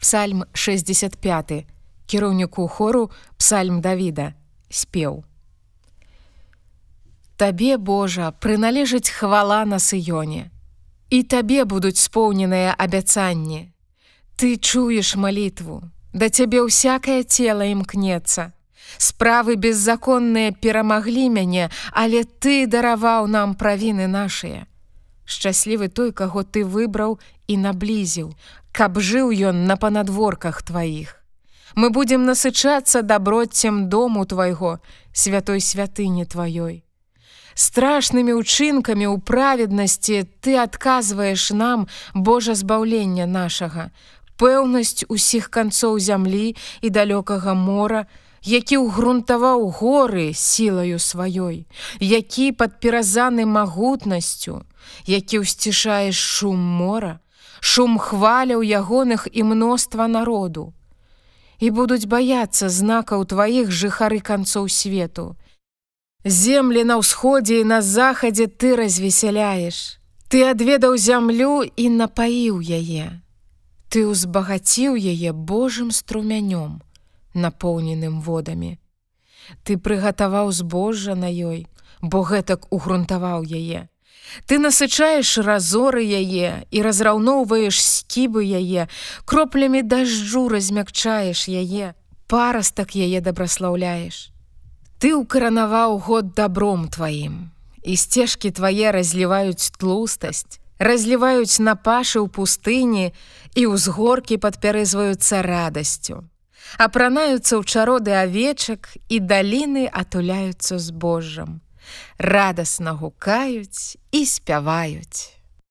Псальм 65 кіраўніку хору псальм Давіда спеў. Табе Божа прыналежыць хвала на сыёне. І табе будуць споўненыя абяцанні. Ты чуеш малітву, да цябе ўсякае цела імкнецца. Справы беззаконныя перамаглі мяне, але ты дараваў нам правіны нашыя. Шчаслівы той, каго ты выбраў і наблізіў, каб жыў ён на панадворках тваіх. Мы будзем насычацца даброццем дому твайго, святой святыні тваёй. Страшнымі ўчынкамі ў праведнасці ты адказваеш нам Божа збаўлення нашага, пэўнасць усіх канцоў зямлі і далёкага мора, які ўгрунтаваў горы сілаю сваёй, які падперазаны магутнасцю, які ўсцішаеш шум мора, шум хваляў ягоных і мноства народу. І будуць баяцца знакаў тваіх жыхары канцоў свету. Землі на ўсходзе і на захадзе ты развесяляеш. Ты адведаў зямлю і напаіў яе. Ты ўзбагаціў яе Божым струмянём напоўненым водамі. Ты прыгатаваў збожжа на ёй, бо гэтак угрунтаваў яе. Ты насычаеш разоры яе і разраўноўваеш скібы яе, кроплямі дажджу размякчаеш яе, парастак яе дабраслаўляеш. Ты ўкаранаваў год добром тваім, і сцежкі твае разліваюць тлустасць, разліваюць на пашы ў пустыні і ўзгоркі падпярэзваюцца радасцю апранаюцца ў чароды авечак і даліны атуляюцца збожжам. Радасна гукаюць і спяваюць.